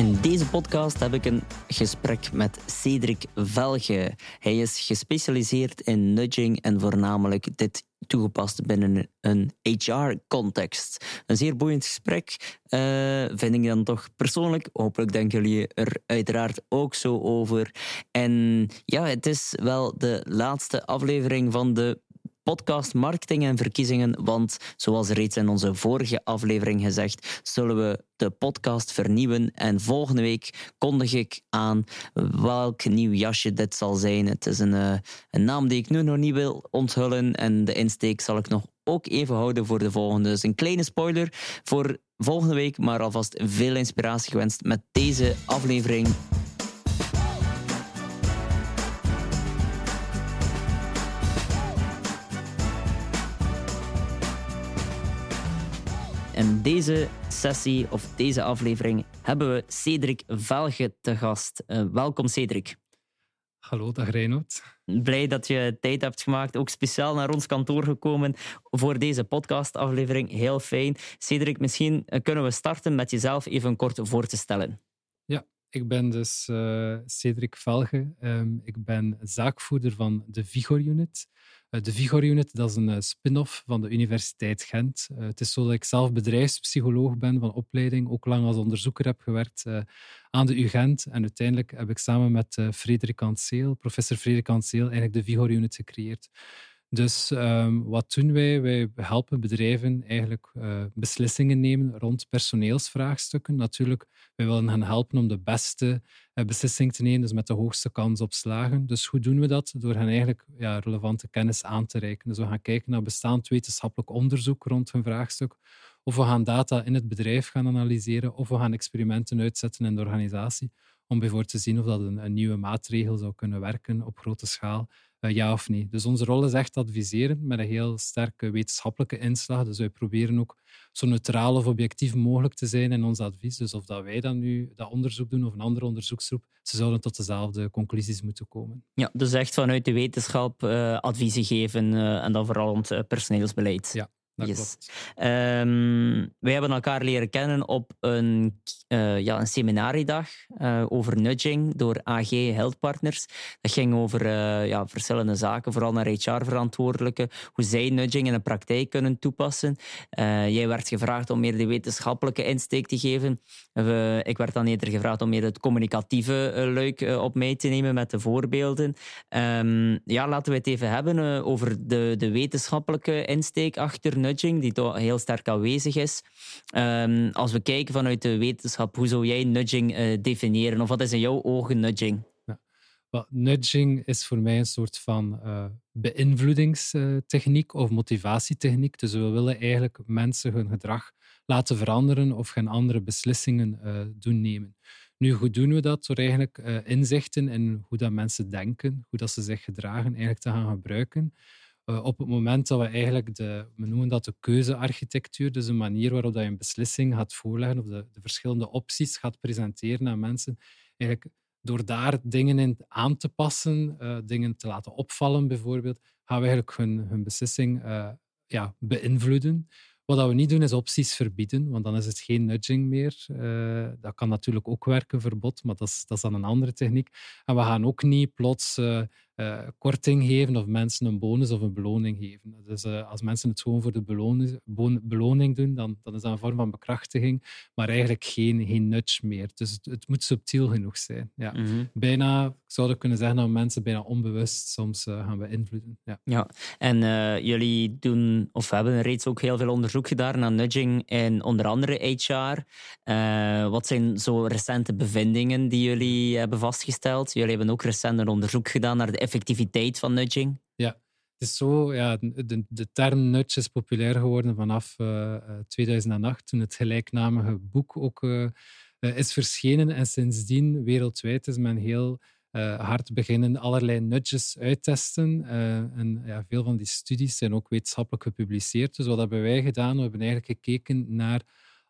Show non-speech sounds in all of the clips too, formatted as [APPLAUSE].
In deze podcast heb ik een gesprek met Cedric Velge. Hij is gespecialiseerd in nudging en voornamelijk dit toegepast binnen een HR-context. Een zeer boeiend gesprek, uh, vind ik dan toch persoonlijk. Hopelijk denken jullie er uiteraard ook zo over. En ja, het is wel de laatste aflevering van de podcast Marketing en Verkiezingen. Want zoals reeds in onze vorige aflevering gezegd, zullen we de podcast vernieuwen. En volgende week kondig ik aan welk nieuw jasje dit zal zijn. Het is een, uh, een naam die ik nu nog niet wil onthullen. En de insteek zal ik nog ook even houden voor de volgende. Dus een kleine spoiler voor volgende week, maar alvast veel inspiratie gewenst met deze aflevering deze sessie of deze aflevering hebben we Cedric Velge te gast. Uh, welkom Cedric. Hallo, dag Reinoud. Blij dat je tijd hebt gemaakt, ook speciaal naar ons kantoor gekomen voor deze podcastaflevering. Heel fijn. Cedric, misschien eh, kunnen we starten met jezelf even kort voor te stellen. Ja, ik ben dus uh, Cedric Velge. Um, ik ben zaakvoerder van de Vigor Unit. Eh, de Vigor Unit dat is een eh, spin-off van de Universiteit Gent. Eh, het is zo dat ik zelf bedrijfspsycholoog ben van opleiding, ook lang als onderzoeker heb gewerkt aan de UGent. En uiteindelijk heb ik samen met Frederik Anseel, professor Frederik Anseel, eigenlijk de Vigor Unit gecreëerd. Dus um, wat doen wij? Wij helpen bedrijven eigenlijk uh, beslissingen nemen rond personeelsvraagstukken. Natuurlijk, wij willen hen helpen om de beste uh, beslissing te nemen, dus met de hoogste kans op slagen. Dus hoe doen we dat? Door hen eigenlijk ja, relevante kennis aan te reiken. Dus we gaan kijken naar bestaand wetenschappelijk onderzoek rond een vraagstuk. Of we gaan data in het bedrijf gaan analyseren. Of we gaan experimenten uitzetten in de organisatie. Om bijvoorbeeld te zien of dat een nieuwe maatregel zou kunnen werken op grote schaal uh, ja of nee. Dus onze rol is echt adviseren met een heel sterke wetenschappelijke inslag. Dus wij proberen ook zo neutraal of objectief mogelijk te zijn in ons advies. Dus of dat wij dan nu dat onderzoek doen of een andere onderzoeksgroep, ze zouden tot dezelfde conclusies moeten komen. Ja, dus echt vanuit de wetenschap uh, adviezen geven uh, en dan vooral rond personeelsbeleid. Ja, yes. Um, wij hebben elkaar leren kennen op een, uh, ja, een seminariedag uh, over nudging door AG Health Partners. Dat ging over uh, ja, verschillende zaken, vooral naar HR-verantwoordelijken, hoe zij nudging in de praktijk kunnen toepassen. jij werd gevraagd om meer de wetenschappelijke insteek te geven. ik werd dan eerder gevraagd om meer het communicatieve luik op mij te nemen met de voorbeelden. Um, ja, laten we het even hebben over de, de wetenschappelijke insteek achter nudging die toch heel sterk aanwezig is. Um, als we kijken vanuit de wetenschap, hoe zou jij nudging uh, definiëren? Of wat is in jouw ogen nudging? Ja. Nudging is voor mij een soort van uh, beïnvloedingstechniek of motivatietechniek. Dus we willen eigenlijk mensen hun gedrag laten veranderen of geen andere beslissingen uh, doen nemen. Nu, hoe doen we dat? Door eigenlijk inzichten in hoe dat mensen denken, hoe dat ze zich gedragen, eigenlijk te gaan gebruiken. Eh, op het moment dat we eigenlijk de, we noemen dat de keuzearchitectuur, dus een manier waarop dat je een beslissing gaat voorleggen of de, de verschillende opties gaat presenteren aan mensen, eigenlijk door daar dingen in aan te passen, uh, dingen te laten opvallen bijvoorbeeld, gaan we eigenlijk hun, hun beslissing uh, ja, beïnvloeden. Wat we niet doen is opties verbieden, want dan is het geen nudging meer. Dat kan natuurlijk ook werken, verbod, maar dat is, dat is dan een andere techniek. En we gaan ook niet plots uh, korting geven of mensen een bonus of een beloning geven. Dus uh, als mensen het gewoon voor de beloning, beloning doen, dan, dan, is dat een vorm van bekrachtiging, maar eigenlijk geen, geen nudge meer. Dus het, het moet subtiel genoeg zijn. Ja. Mm -hmm. Bijna, ik zou kunnen zeggen dat mensen bijna onbewust soms uh, gaan beïnvloeden. Ja, ja. en jullie doen, of hebben reeds ook heel veel onderzoek gedaan naar nudging en onder andere HR. wat zijn zo recente bevindingen die jullie hebben vastgesteld? Jullie hebben ook recent een onderzoek gedaan naar de effectiviteit van nudging? Ja, het is zo, ja, de, term nudge is populair geworden vanaf uh, eh, 2008, eh, toen het gelijknamige boek ook uh, is verschenen. En sindsdien, wereldwijd, is men heel hard beginnen allerlei nudges uittesten. en ja, veel van die studies zijn ook wetenschappelijk gepubliceerd. Dus wat hebben wij gedaan? We hebben eigenlijk gekeken naar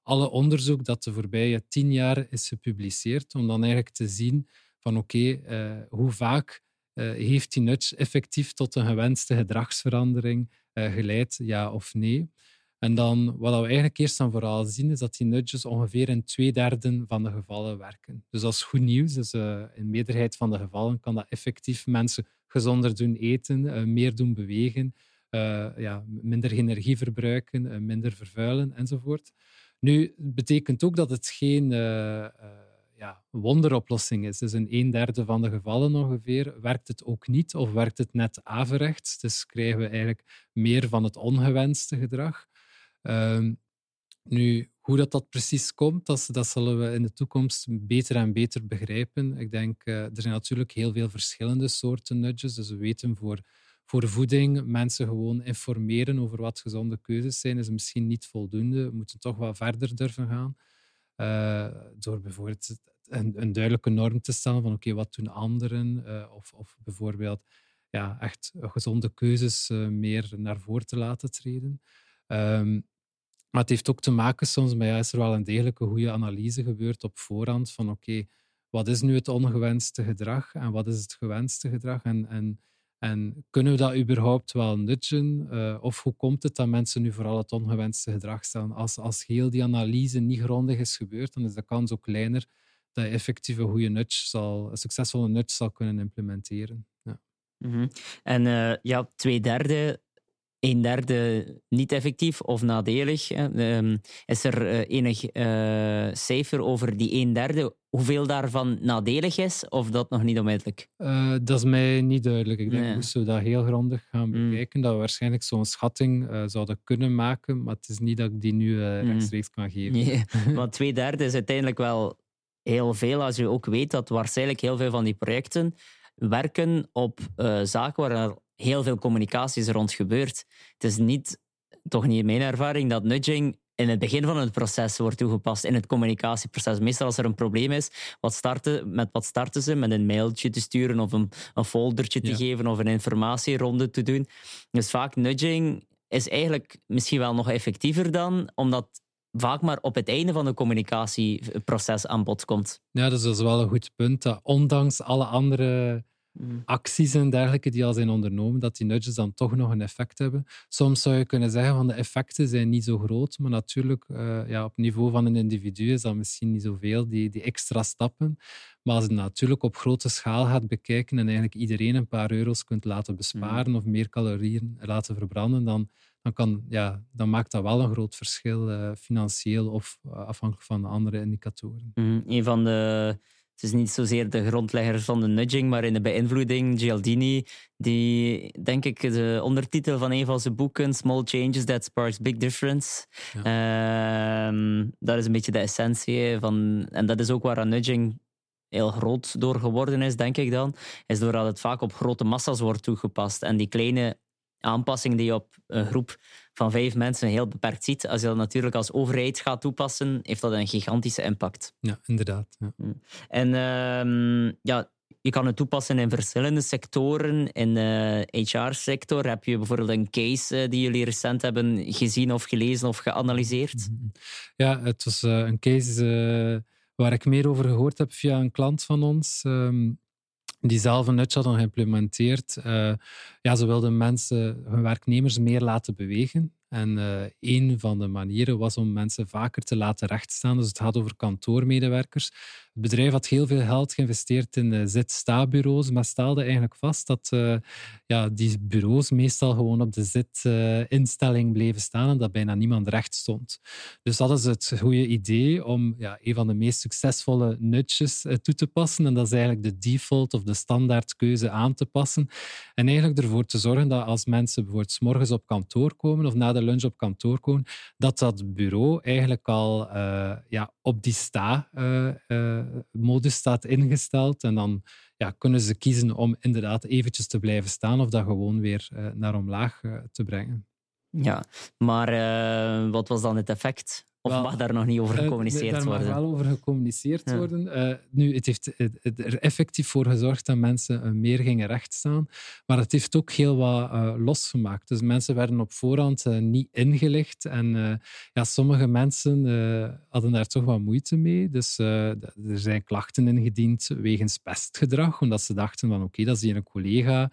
alle onderzoek dat de voorbije tien jaar is gepubliceerd, om dan eigenlijk te zien van oké, hoe vaak uh, heeft die nudge effectief tot een gewenste gedragsverandering uh, geleid, ja of nee? En dan, wat we eigenlijk eerst en vooral zien, is dat die nudges ongeveer in twee derde van de gevallen werken. Dus dat is goed nieuws. Dus uh, in meerderheid van de gevallen kan dat effectief mensen gezonder doen eten, meer doen bewegen, ja, minder energie verbruiken, minder vervuilen enzovoort. Nu, betekent ook dat het geen ja, wonderoplossing is. Dus in een derde van de gevallen ongeveer werkt het ook niet of werkt het net averechts. Dus krijgen we eigenlijk meer van het ongewenste gedrag. Um, nu, hoe dat, dat precies komt, dat, zullen we in de toekomst beter en beter begrijpen. Ik denk, uh, er zijn natuurlijk heel veel verschillende soorten nudges. Dus we weten voor, voor voeding mensen gewoon informeren over wat gezonde keuzes zijn, is misschien niet voldoende. We moeten toch wat verder durven gaan. Uh, door bijvoorbeeld een, een, duidelijke norm te stellen van oké, wat doen anderen? Uh, of, of bijvoorbeeld ja, echt gezonde keuzes meer naar voren te laten treden. Um, maar het heeft ook te maken soms met, ja, is er wel een degelijke goede analyse gebeurd op voorhand van oké, wat is nu het ongewenste gedrag en wat is het gewenste gedrag? En, en, en kunnen we dat überhaupt wel nudgen? Uh, of hoe komt het dat mensen nu vooral het ongewenste gedrag stellen? Als, als heel die analyse niet grondig is gebeurd, dan is de kans ook kleiner dat je effectief een goede nudge zal, een succesvolle nudge zal kunnen implementeren. Ja. -hmm. En uh, ja, twee derde een derde niet effectief of nadelig. Um, is er uh, enig uh, cijfer over die een derde? Hoeveel daarvan nadelig is, of dat nog niet onmiddellijk? Uh, dat is mij niet duidelijk. Ik denk nee. moesten we dat heel grondig gaan mm. bekijken, dat we waarschijnlijk zo'n schatting zouden kunnen maken, maar het is niet dat ik die nu mm. rechtstreeks kan geven. Nee, [LAUGHS] want twee derde is uiteindelijk wel heel veel, als je ook weet dat waarschijnlijk heel veel van die projecten werken op zaken waar heel veel communicatie is rond gebeurt. Het is niet, toch niet mijn ervaring, dat nudging in het begin van het proces wordt toegepast, in het communicatieproces. Meestal als er een probleem is, wat starten, met wat starten ze? Met een mailtje te sturen of een, een foldertje te geven of een informatieronde te doen. Dus vaak nudging is eigenlijk misschien wel nog effectiever dan, omdat vaak maar op het einde van het communicatieproces aan bod komt. Ja, dus dat is wel een goed punt. Dat ondanks alle andere Mm. acties en dergelijke die al zijn ondernomen, dat die nudges dan toch nog een effect hebben. Soms zou je kunnen zeggen van de effecten zijn niet zo groot, maar natuurlijk uh, ja, op niveau van een individu is dat misschien niet zoveel, die, die extra stappen. Maar als je natuurlijk op grote schaal gaat bekijken en eigenlijk iedereen een paar euro's kunt laten besparen mm. of meer calorieën laten verbranden, dan, dan, kan, ja, dan maakt dat wel een groot verschil, uh, financieel of uh, afhankelijk van andere indicatoren. Mm. Een van de het is niet zozeer de grondlegger van de nudging, maar in de beïnvloeding, Gialdini, die, denk ik, de ondertitel van een van zijn boeken, Small Changes That Sparks Big Difference. Ehm, dat is een beetje de essentie van... En dat is ook waar aan nudging heel groot door geworden is, denk ik dan, is doordat het vaak op grote massa's wordt toegepast. En die kleine aanpassing die je op een groep van vijf mensen heel beperkt ziet. Als je dat natuurlijk als overheid gaat toepassen, heeft dat een gigantische impact. Ja, inderdaad. Ja. Mm. En uh, ja, je kan het toepassen in verschillende sectoren. In de HR-sector heb je bijvoorbeeld een case uh, die jullie recent hebben gezien of gelezen of geanalyseerd. Mm-hmm. Ja, het was uh, een case waar ik meer over gehoord heb via een klant van ons. Die zelf een nudge hadden geïmplementeerd. Uh, ja, ze wilden mensen, hun werknemers meer laten bewegen. En uh, een van de manieren was om mensen vaker te laten rechtstaan. Dus het gaat over kantoormedewerkers. Het bedrijf had heel veel geld geïnvesteerd in uh, zit-sta-bureaus, maar stelde eigenlijk vast dat uh, ja, die bureaus meestal gewoon op de zit-instelling bleven staan en dat bijna niemand recht stond. Dus dat is het goede idee om ja, een van de meest succesvolle nudges toe te passen. En dat is eigenlijk de default of de standaardkeuze aan te passen. En eigenlijk ervoor te zorgen dat als mensen bijvoorbeeld s morgens op kantoor komen of na de lunch op kantoor komen, dat dat bureau eigenlijk al uh, ja, op die sta-modus uh, staat ingesteld. En dan ja, kunnen ze kiezen om inderdaad eventjes te blijven staan of dat gewoon weer naar omlaag te brengen. Ja, maar wat was dan het effect? Of mag daar nog niet over eh, gecommuniceerd daar worden? Daar mag wel over gecommuniceerd worden. Uh, nu, het heeft er effectief voor gezorgd dat mensen meer gingen rechtstaan. Maar het heeft ook heel wat uh, losgemaakt. Dus mensen werden op voorhand niet ingelicht. En ja, sommige mensen hadden daar toch wat moeite mee. Dus er zijn klachten ingediend wegens pestgedrag. Omdat ze dachten van oké, dat is hier een collega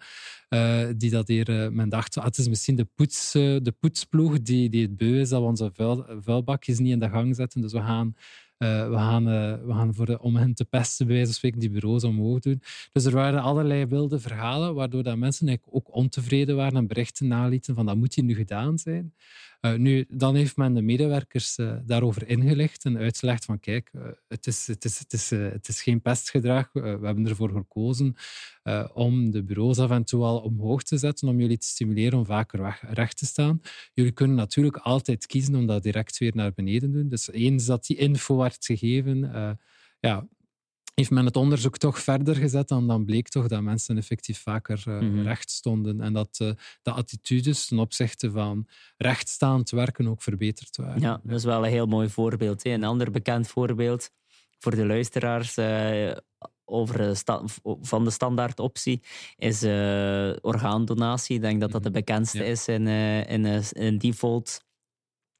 die dat hier... men dacht, ah, het is misschien de, poets, de poetsploeg die, die het beu is dat we onze vuil, vuilbakjes niet in de gang zetten. Dus we gaan, uh, we gaan, uh, we gaan voor de, om hen te pesten, bij wijze van spreken, die bureaus omhoog doen. Dus er waren allerlei wilde verhalen, waardoor dat mensen ook ontevreden waren en berichten nalieten van dat moet hier nu gedaan zijn. Uh, nu, dan heeft men de medewerkers uh, daarover ingelicht en uitgelegd van kijk, uh, het, is, het, is, het, is, het is geen pestgedrag. we hebben ervoor gekozen om de bureaus af en toe al omhoog te zetten, om jullie te stimuleren om vaker recht te staan. Jullie kunnen natuurlijk altijd kiezen om dat direct weer naar beneden te doen. Dus eens dat die info werd gegeven, ja, heeft men het onderzoek toch verder gezet en dan bleek toch dat mensen effectief vaker uh, mm -hmm. recht stonden en dat uh, de attitudes ten opzichte van rechtstaand werken ook verbeterd waren. Ja, dat is wel een heel mooi voorbeeld. Hè. Een ander bekend voorbeeld voor de luisteraars uh, over van de standaardoptie is orgaandonatie. Ik denk dat dat de bekendste ja. is in, in, in default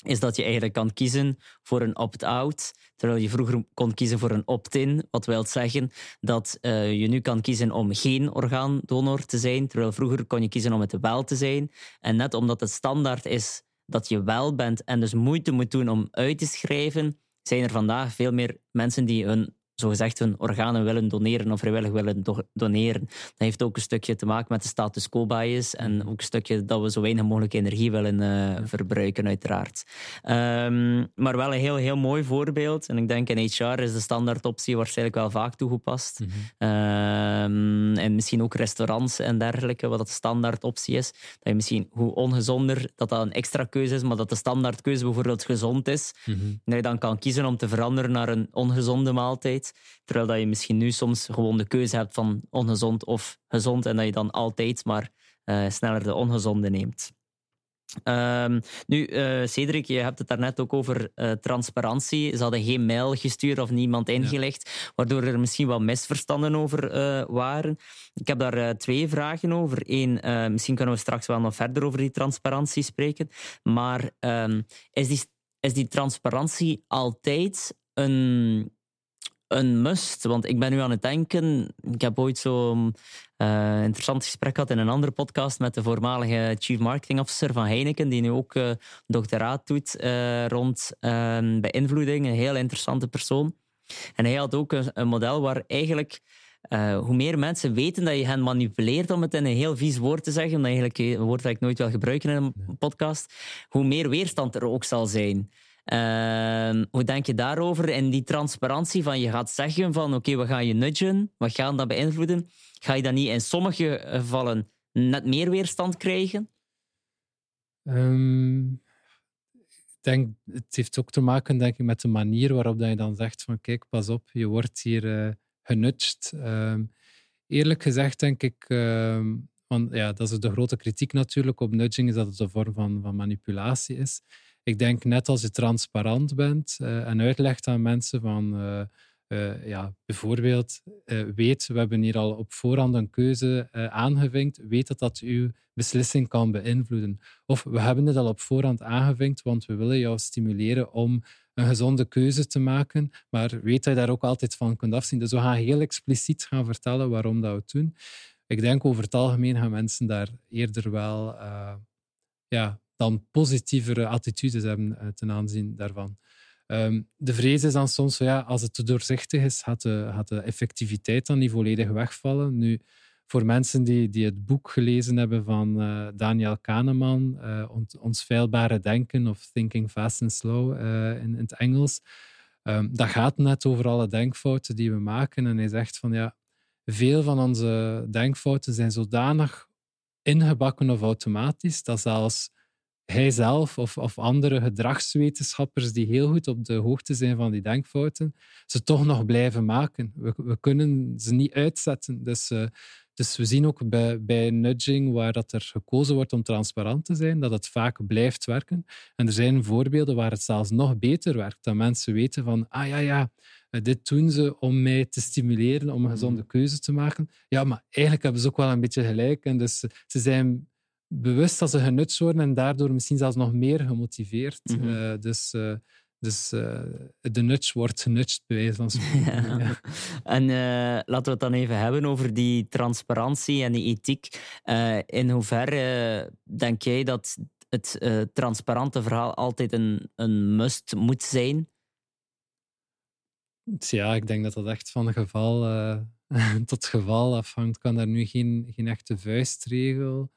is dat je eigenlijk kan kiezen voor een opt-out, terwijl je vroeger kon kiezen voor een opt-in. Wat wil zeggen dat uh, je nu kan kiezen om geen orgaandonor te zijn, terwijl vroeger kon je kiezen om het wel te zijn. En net omdat het standaard is dat je wel bent en dus moeite moet doen om uit te schrijven, zijn er vandaag veel meer mensen die hun zogezegd hun organen willen doneren of vrijwillig willen do doneren. Dat heeft ook een stukje te maken met de status quo bias en ook een stukje dat we zo weinig mogelijk energie willen uh, verbruiken, uiteraard. Um, maar wel een heel, heel mooi voorbeeld. En ik denk in HR is de standaardoptie waarschijnlijk wel vaak toegepast. Mm -hmm. um, en misschien ook restaurants en dergelijke, wat dat de standaardoptie is. Dat je misschien, hoe ongezonder dat dat een extra keuze is, maar dat de standaardkeuze bijvoorbeeld gezond is. Mm -hmm. Dat je dan kan kiezen om te veranderen naar een ongezonde maaltijd. Terwijl dat je misschien nu soms gewoon de keuze hebt van ongezond of gezond en dat je dan altijd maar uh, sneller de ongezonde neemt. Um, nu, uh, Cedric, je hebt het daarnet ook over uh, transparantie. Ze hadden geen mail gestuurd of niemand ingelegd, ja. waardoor er misschien wat misverstanden over uh, waren. Ik heb daar twee vragen over. Eén, misschien kunnen we straks wel nog verder over die transparantie spreken. Maar um, is, die, is die transparantie altijd een een must. Want ik ben nu aan het denken. Ik heb ooit zo'n uh, interessant gesprek gehad in een andere podcast met de voormalige Chief Marketing Officer van Heineken, die nu ook uh, doctoraat doet uh, rond beïnvloeding. Een heel interessante persoon. En hij had ook een, een model waar eigenlijk. hoe meer mensen weten dat je hen manipuleert, om het in een heel vies woord te zeggen, eigenlijk een woord dat ik nooit wil gebruiken in een podcast, hoe meer weerstand er ook zal zijn. Uh, hoe denk je daarover? En die transparantie van je gaat zeggen van oké, we gaan je nudgen, we gaan dat beïnvloeden. Ga je dan niet in sommige gevallen net meer weerstand krijgen? Um, ik denk, het heeft ook te maken denk ik, met de manier waarop dat je dan zegt van kijk, pas op, je wordt hier uh, genudged. Um, eerlijk gezegd denk ik... Want ja, dat is de grote kritiek natuurlijk op nudging, is dat het een vorm van, van manipulatie is. Ik denk net als je transparant bent uh, en uitlegt aan mensen van, uh, uh, ja, bijvoorbeeld, weet, we hebben hier al op voorhand een keuze aangevinkt, weet dat dat uw beslissing kan beïnvloeden. Of we hebben het al op voorhand aangevinkt, want we willen jou stimuleren om een gezonde keuze te maken, maar weet dat je daar ook altijd van kunt afzien. Dus we gaan heel expliciet gaan vertellen waarom dat we het doen. Ik denk over het algemeen gaan mensen daar eerder wel ja, dan positievere attitudes hebben ten aanzien daarvan. Um, de vrees is dan soms, ja, als het te doorzichtig is, gaat de, gaat de effectiviteit dan niet volledig wegvallen. Nu, voor mensen die, die het boek gelezen hebben van uh, Daniel Kahneman, uh, Ons veilbare denken of Thinking Fast and Slow in, het Engels, um, dat gaat net over alle denkfouten die we maken. En hij zegt van ja, veel van onze denkfouten zijn zodanig ingebakken of automatisch dat zelfs hij zelf of, of andere gedragswetenschappers die heel goed op de hoogte zijn van die denkfouten, ze toch nog blijven maken. We, we kunnen ze niet uitzetten. Dus uh, het dus we zien ook bij, bij nudging, waar dat er gekozen wordt om transparant te zijn, dat het vaak blijft werken. En er zijn voorbeelden waar het zelfs nog beter werkt. Dat mensen weten van, ah ja, ja, eh, dit doen ze om mij te stimuleren om een gezonde mhm. keuze te maken. Ja, maar eigenlijk hebben ze ook wel een beetje gelijk. En dus ze zijn bewust dat ze genutst worden en daardoor misschien zelfs nog meer gemotiveerd. Mm dus uh, dus uh, de nuts wordt genutst, bij wijze van spreken. [LAUGHS] Ja. En laten we het dan even hebben over die transparantie en die ethiek. In hoeverre denk jij dat het transparante verhaal altijd een, een must moet zijn? Ja, ik denk dat dat echt van geval [LAUGHS] tot geval afhangt. Ik kan daar nu geen, geen echte vuistregel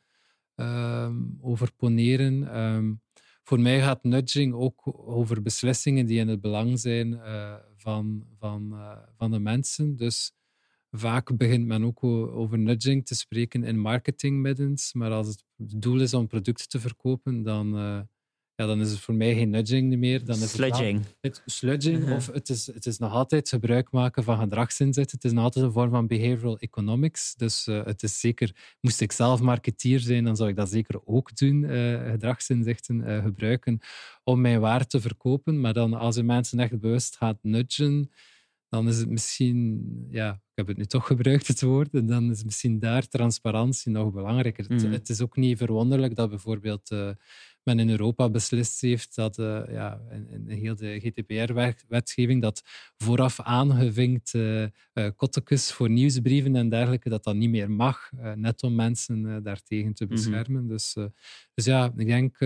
ehm, over poneren. Um, voor mij gaat nudging ook over beslissingen die in het belang zijn uh, van, van, uh, van de mensen. Dus vaak begint men ook over nudging te spreken in marketingmiddens. Maar als het doel is om producten te verkopen, dan, uh, ja, dan is het voor mij geen nudging meer. Dan is sludging. Het, sludging, of het is, het is nog altijd gebruik maken van gedragsinzichten. Het is nog altijd een vorm van behavioral economics. Dus uh, het is zeker, moest ik zelf marketeer zijn, dan zou ik dat zeker ook doen, uh, gedragsinzichten uh, gebruiken om mijn waar te verkopen. Maar dan als je mensen echt bewust gaat nudgen, dan is het misschien, ja, ik heb het nu toch gebruikt, het woord, en dan is misschien daar transparantie nog belangrijker. Het, mm. het, is ook niet verwonderlijk dat bijvoorbeeld men in Europa beslist heeft dat uh, ja, in, in, heel de GDPR-wetgeving dat vooraf aangevinkt uh, kottekes voor nieuwsbrieven en dergelijke, dat dat niet meer mag, net om mensen daartegen te mhm. beschermen. dus, dus ja, ik denk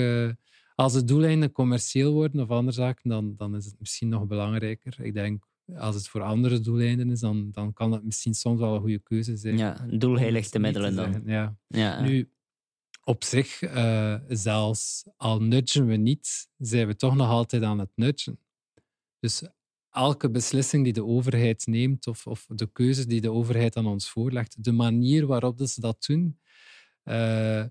als de doeleinden commercieel worden of andere zaken, dan, dan is het misschien nog belangrijker. Ik denk als het voor andere doeleinden is, dan, dan kan het misschien soms wel een goede keuze zijn. Ja, doelheiligste middelen dan. Ja. ja. Nu, op zich, uh, zelfs al nudgen we niet, zijn we toch nog altijd aan het nudgen. Dus elke beslissing die de overheid neemt of, of de keuzes die de overheid aan ons voorlegt, de manier waarop ze dat doen, uh,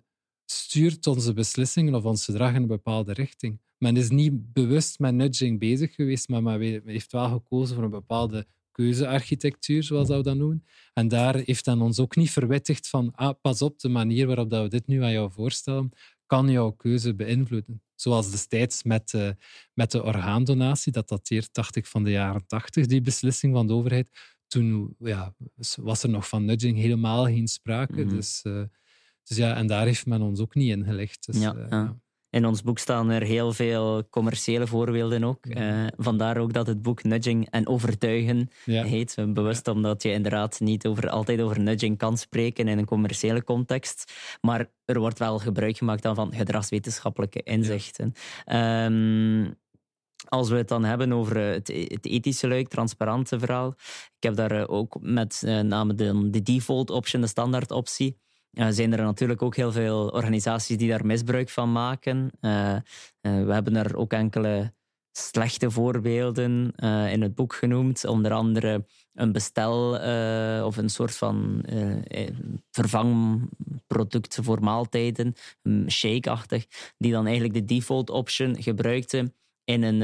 stuurt onze beslissingen of ons gedrag in een bepaalde richting. Men is niet bewust met nudging bezig geweest, maar men heeft wel gekozen voor een bepaalde keuzearchitectuur, zoals dat we dat noemen. En daar heeft men ons ook niet verwittigd van, ah, pas op, de manier waarop dat we dit nu aan jou voorstellen, kan jouw keuze beïnvloeden. Zoals destijds met, uh, met de orgaandonatie, dat dateert, dacht ik, van de jaren tachtig, die beslissing van de overheid. Toen ja, was er nog van nudging helemaal geen sprake. Mhm. dus, uh, dus ja, en daar heeft men ons ook niet in gelegd. Dus, ja, uh, ja. In ons boek staan er heel veel commerciële voorbeelden ook. Uh, vandaar ook dat het boek Nudging en Overtuigen heet. Bewust omdat je inderdaad niet over, altijd over nudging kan spreken in een commerciële context. Maar er wordt wel gebruik gemaakt dan van gedragswetenschappelijke inzichten. Ehm, als we het dan hebben over het, het, ethische luik, transparante verhaal. Ik heb daar eh, ook met uh, name de, de default option, de standaard optie uh, zijn er natuurlijk ook heel veel organisaties die daar misbruik van maken. Uh, we hebben er ook enkele slechte voorbeelden in het boek genoemd. Onder andere een bestel of een soort van vervangproduct voor maaltijden, shake-achtig, die dan eigenlijk de default option gebruikte in een,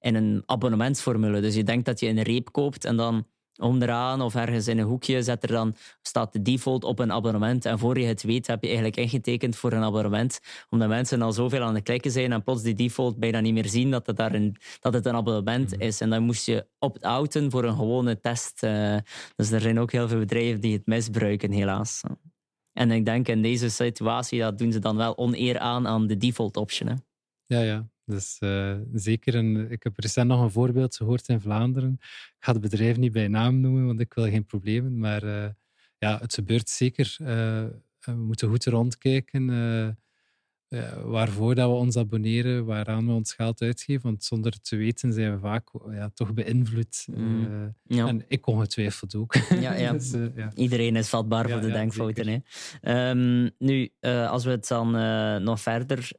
in een abonnementsformule. Dus je denkt dat je een reep koopt en dan onderaan of ergens in een hoekje zet er dan, staat de default op een abonnement. En voor je het weet heb je eigenlijk ingetekend voor een abonnement. Omdat mensen al zoveel aan het klikken zijn en plots die default bijna niet meer zien dat het, daar een, dat het een abonnement mhm. is. En dan moest je opt-outen voor een gewone test. Uh, dus er zijn ook heel veel bedrijven die het misbruiken, helaas. En ik denk in deze situatie, dat doen ze dan wel oneer aan aan de default option. Hè. Ja, ja. Dus uh, zeker, een, ik heb recent nog een voorbeeld gehoord in Vlaanderen. Ik ga het bedrijf niet bij naam noemen, want ik wil geen problemen. Maar uh, ja, het gebeurt zeker. Uh, we moeten goed rondkijken uh, waarvoor dat we ons abonneren, waaraan we ons geld uitgeven. Want zonder te weten zijn we vaak ja, toch beïnvloed. Mm. Uh, En ik ongetwijfeld ook. Ja, ja. [LAUGHS] dus, uh, ja. Iedereen is vatbaar voor de denkfouten. Hè. Um, nu, als we het dan nog verder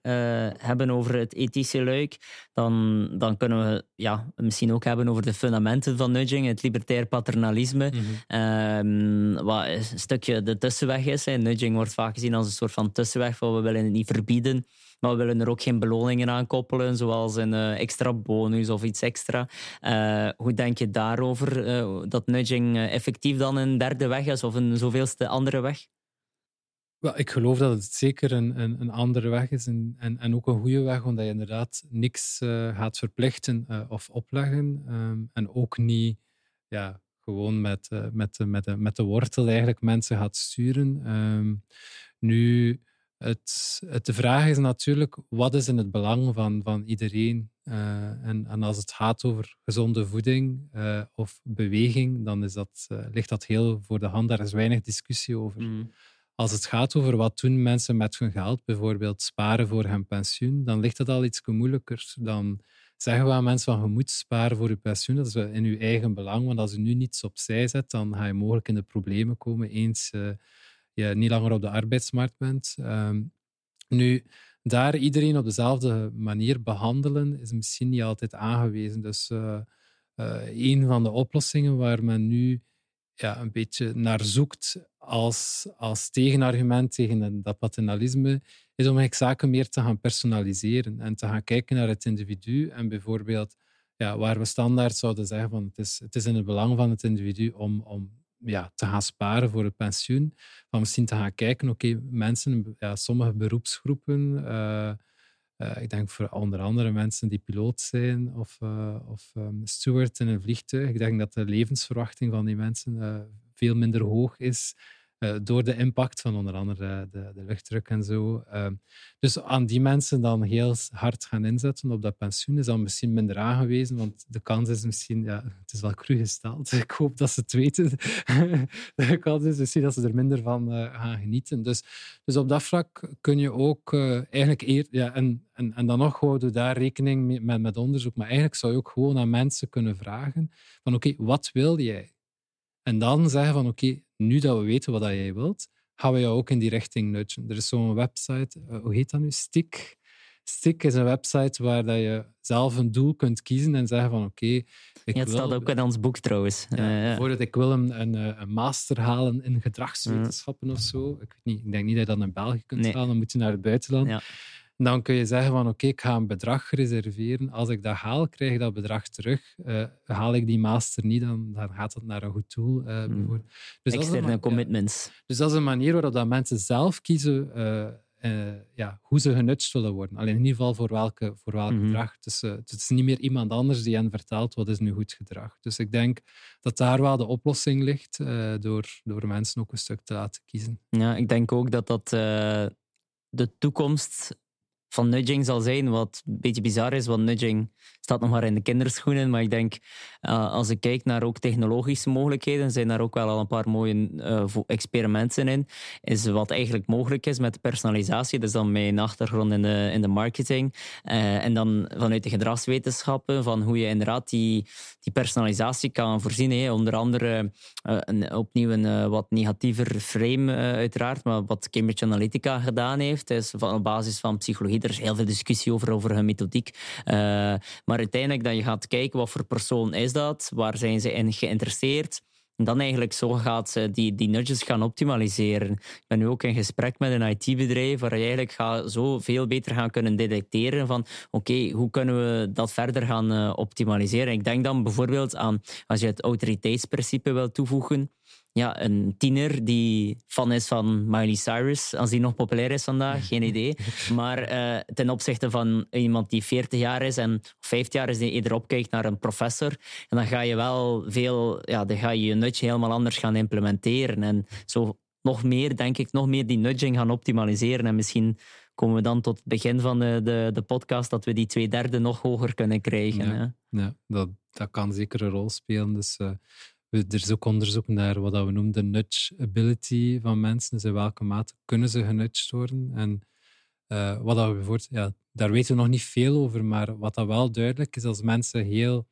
hebben over het ethische luik, dan, dan kunnen we ja, misschien ook hebben over de fundamenten van nudging, het libertair paternalisme. -hmm. um, wat een stukje de tussenweg is. Hè. Nudging wordt vaak gezien als een soort van tussenweg, van we willen het niet verbieden Maar we willen er ook geen beloningen aan koppelen, zoals een extra bonus of iets extra. hoe denk je daarover, dat nudging effectief dan een derde weg is of een zoveelste andere weg? Wel, ik geloof dat het zeker een, een, een andere weg is en, en, ook een goede weg, omdat je inderdaad niks uh, gaat verplichten uh, of opleggen. Um, en ook niet ja, gewoon met, uh, met, met, de, met de wortel eigenlijk mensen gaat sturen. Um, nu, het, het, de vraag is natuurlijk, wat is in het belang van, van iedereen? en, en als het gaat over gezonde voeding of beweging, dan is dat, ligt dat heel voor de hand. Daar is weinig discussie over. Mm als het gaat over wat doen mensen met hun geld, bijvoorbeeld sparen voor hun pensioen, dan ligt het al iets moeilijker. Dan zeggen we aan mensen van je moet sparen voor je pensioen, dat is in je eigen belang, want als je nu niets opzij zet, dan ga je mogelijk in de problemen komen eens uh, je niet langer op de arbeidsmarkt bent. Ehm, nu, daar iedereen op dezelfde manier behandelen is misschien niet altijd aangewezen. Dus uh, een van de oplossingen waar men nu ja, een beetje naar zoekt als, als tegenargument tegen dat paternalisme, is om zaken meer te gaan personaliseren en te gaan kijken naar het individu. En bijvoorbeeld, ja, waar we standaard zouden zeggen van het is, het is in het belang van het individu om, om ja, te gaan sparen voor het pensioen, van misschien te gaan kijken, oké, mensen, ja, sommige beroepsgroepen, uh, ik denk voor onder andere mensen die piloot zijn of, uh, of um, steward in een vliegtuig. Ik denk dat de levensverwachting van die mensen uh, veel minder hoog is uh, door de impact van onder andere de, de luchtdruk en zo. Uh, dus aan die mensen dan heel hard gaan inzetten op dat pensioen is dan misschien minder aangewezen, want de kans is misschien, ja, het is wel cru gesteld. [LAUGHS] Ik hoop dat ze het weten. [LAUGHS] de kans is misschien dat ze er minder van uh, gaan genieten. Dus, dus op dat vlak kun je ook eigenlijk eer, ja, en, en, en dan nog houden we daar rekening met, met onderzoek, maar eigenlijk zou je ook gewoon aan mensen kunnen vragen van oké, wat wil jij? En dan zeggen van oké, nu dat we weten wat jij wilt, gaan we jou ook in die richting nudgen. Er is zo'n website, uh, hoe heet dat nu? Stick. Stick is een website waar dat je zelf een doel kunt kiezen en zeggen van oké... Okay, ja, het staat ook in ons boek trouwens. Ja, uh, bijvoorbeeld, ik wil een, een, eh, een, master halen in gedragswetenschappen of zo. Ik, niet, ik denk niet dat je dat in België kunt nee. halen, dan moet je naar het buitenland. Ja dan kun je zeggen van oké, ik ga een bedrag reserveren. Als ik dat haal, krijg ik dat bedrag terug. Uh, haal ik die master niet, dan, dan gaat dat naar een goed doel. Uh, mm. dus Externe commitments. Ja. Dus dat is een manier waarop dat mensen zelf kiezen uh, ja, hoe ze genutst willen worden. Alleen in ieder geval voor welke, voor welk mm gedrag. Dus, het is niet meer iemand anders die hen vertelt wat is nu goed gedrag. Dus ik denk dat daar wel de oplossing ligt, door, door mensen ook een stuk te laten kiezen. Ja, ik denk ook dat dat de toekomst van nudging zal zijn. Wat een beetje bizar is, want nudging staat nog maar in de kinderschoenen. Maar ik denk, uh, als ik kijk naar ook technologische mogelijkheden, zijn daar ook wel al een paar mooie uh, experimenten in. Is wat eigenlijk mogelijk is met personalisatie. Dus dan mijn achtergrond in de, in de marketing. Uh, en dan vanuit de gedragswetenschappen, van hoe je inderdaad die, personalisatie kan voorzien. Onder andere een, opnieuw een wat negatiever frame, uiteraard. Maar wat Cambridge Analytica gedaan heeft, is van, op basis van psychologie er is heel veel discussie over, over hun methodiek. Uh, maar uiteindelijk dat je gaat kijken wat voor persoon is dat, waar zijn ze in geïnteresseerd. En dan eigenlijk zo gaat ze die, die nudges gaan optimaliseren. Ik ben nu ook in gesprek met een IT-bedrijf waar je eigenlijk gaat zo veel beter gaan kunnen detecteren van oké, hoe kunnen we dat verder gaan uh, optimaliseren. Ik denk dan bijvoorbeeld aan als je het autoriteitsprincipe wil toevoegen ja, een tiener die fan is van Miley Cyrus, als die nog populair is vandaag, geen idee. [LAUGHS] Maar uh, ten opzichte van iemand die 40 jaar is en 50 jaar is, die eerder opkijkt naar een professor, en dan ga je wel veel, ja, dan ga je je nudge helemaal anders gaan implementeren. En zo nog meer, denk ik, nog meer die nudging gaan optimaliseren. En misschien komen we dan tot het begin van de, de, de podcast dat we die twee derde nog hoger kunnen krijgen. Ja, ja dat, dat kan zeker een rol spelen. Dus uh, er is ook onderzoek naar wat we noemen de nudge ability van mensen. Dus in welke mate kunnen ze genudged worden. En uh, wat dat we bijvoorbeeld, ja, daar weten we nog niet veel over, maar wat dat wel duidelijk is, als mensen heel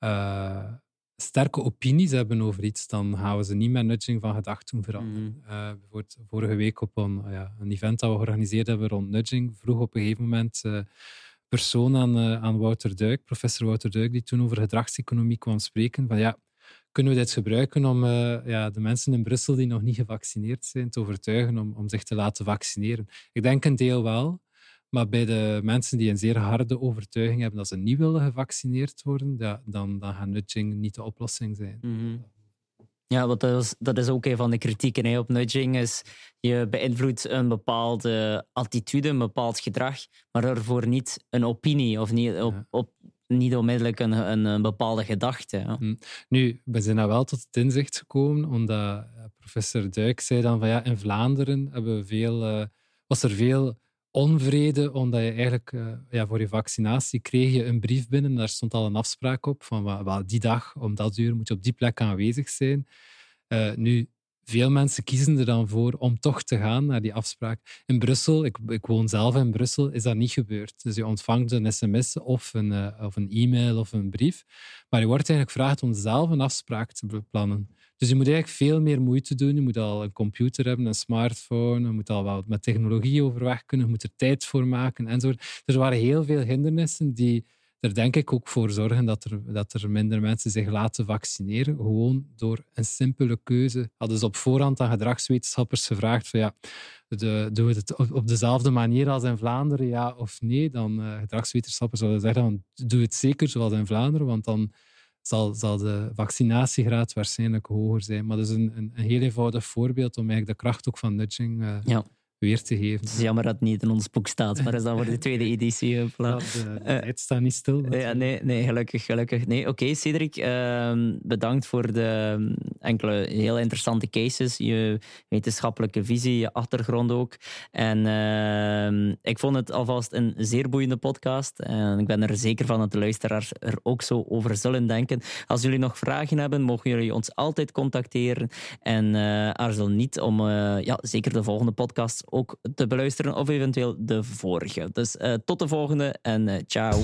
uh, sterke opinies hebben over iets, dan gaan we ze niet met nudging van gedachten veranderen. Mm. Uh, bijvoorbeeld vorige week op een, ja, een event dat we georganiseerd hebben rond nudging, vroeg op een gegeven moment persoon aan, aan Wouter Duik, professor Wouter Duik, die toen over gedragseconomie kwam spreken, van ja, kunnen we dit gebruiken om uh, ja, de mensen in Brussel die nog niet gevaccineerd zijn te overtuigen om, om zich te laten vaccineren? Ik denk een deel wel, Maar bij de mensen die een zeer harde overtuiging hebben dat ze niet willen gevaccineerd worden, ja, dan, dan gaat nudging niet de oplossing zijn. Mhm. Ja, want dat is, dat is ook een van de kritieken hè, op nudging. Is je beïnvloedt een bepaalde attitude, een bepaald gedrag, maar daarvoor niet een opinie of niet, op, op, niet onmiddellijk een, een, bepaalde gedachte. Hm. Nu, we zijn daar wel tot het inzicht gekomen, omdat eh, professor Duik zei dan van ja, in Vlaanderen hebben we veel, uh, was er veel onvrede, omdat je eigenlijk uh, ja, voor je vaccinatie kreeg je een brief binnen. Daar stond al een afspraak op van well, die dag, om dat uur, moet je op die plek aanwezig zijn. Uh, nu, veel mensen kiezen er dan voor om toch te gaan naar die afspraak. In Brussel, ik, ik woon zelf in Brussel, is dat niet gebeurd. Dus je ontvangt een sms of een, uh, of een e-mail of een brief, maar je wordt eigenlijk gevraagd om zelf een afspraak te beplannen. Dus je moet eigenlijk veel meer moeite doen. Je moet al een computer hebben, een smartphone. Je moet al wat met technologie overweg kunnen. Je moet er tijd voor maken enzovoort. Er waren heel veel hindernissen die er denk ik ook voor zorgen dat er, dat er minder mensen zich laten vaccineren. Gewoon door een simpele keuze. Hadden ze op voorhand aan gedragswetenschappers gevraagd van ja, doen we het op, dezelfde manier als in Vlaanderen, ja of nee? Dan uh, gedragswetenschappers zouden zeggen, doe het zeker zoals in Vlaanderen, want dan zal, zal de vaccinatiegraad waarschijnlijk hoger zijn. Maar dat is een, een, een heel eenvoudig voorbeeld om eigenlijk de kracht ook van nudging uh, ja weer te geven. Het is jammer dat het niet in ons boek staat, maar is dat voor de tweede editie. Ja, de tijd staat niet stil. Ja, nee, nee, gelukkig. gelukkig. Nee, Oké, Cedric, uh, bedankt voor de ehm, enkele heel interessante cases, je wetenschappelijke visie, je achtergrond ook. En uh, ik vond het alvast een zeer boeiende podcast. En ik ben er zeker van dat de luisteraars er ook zo over zullen denken. Als jullie nog vragen hebben, mogen jullie ons altijd contacteren. En uh, aarzel niet om uh, ja, zeker de volgende podcast ook te beluisteren of eventueel de vorige. Dus uh, tot de volgende en uh, ciao.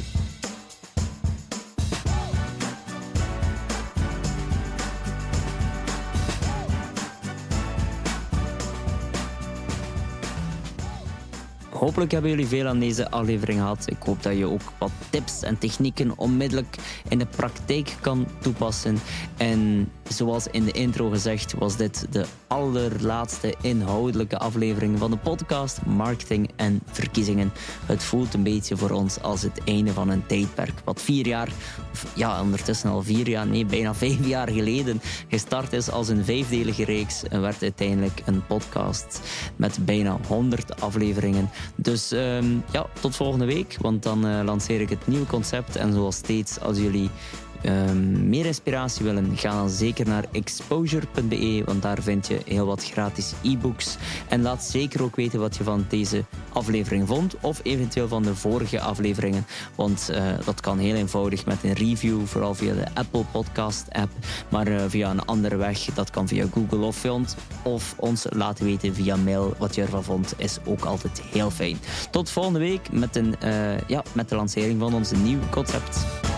Hopelijk hebben jullie veel aan deze aflevering gehad. Ik hoop dat je ook wat tips en technieken onmiddellijk in de praktijk kan toepassen. En zoals in de intro gezegd, was dit de allerlaatste inhoudelijke aflevering van de podcast Marketing en Verkiezingen. Het voelt een beetje voor ons als het einde van een tijdperk. Wat vier jaar, ja, ondertussen al vier jaar, nee, bijna [LAUGHS] vijf jaar geleden gestart is als een vijfdelige reeks en werd uiteindelijk een podcast met bijna 100 afleveringen. Dus um, ja, tot volgende week, want dan uh, lanceer ik het nieuwe concept. En zoals steeds, als jullie um, meer inspiratie willen, ga dan zeker naar exposure.be, want daar vind je heel wat gratis e-books. En laat zeker ook weten wat je van deze aflevering vond, of eventueel van de vorige afleveringen. Want uh, dat kan heel eenvoudig met een review, vooral via de Apple Podcast app, maar uh, via een andere weg. Dat kan via Google of Font, of ons laten weten via mail wat je ervan vond, is ook altijd heel fijn. Tot volgende week met, een, uh, ja, met de lancering van ons nieuw concept.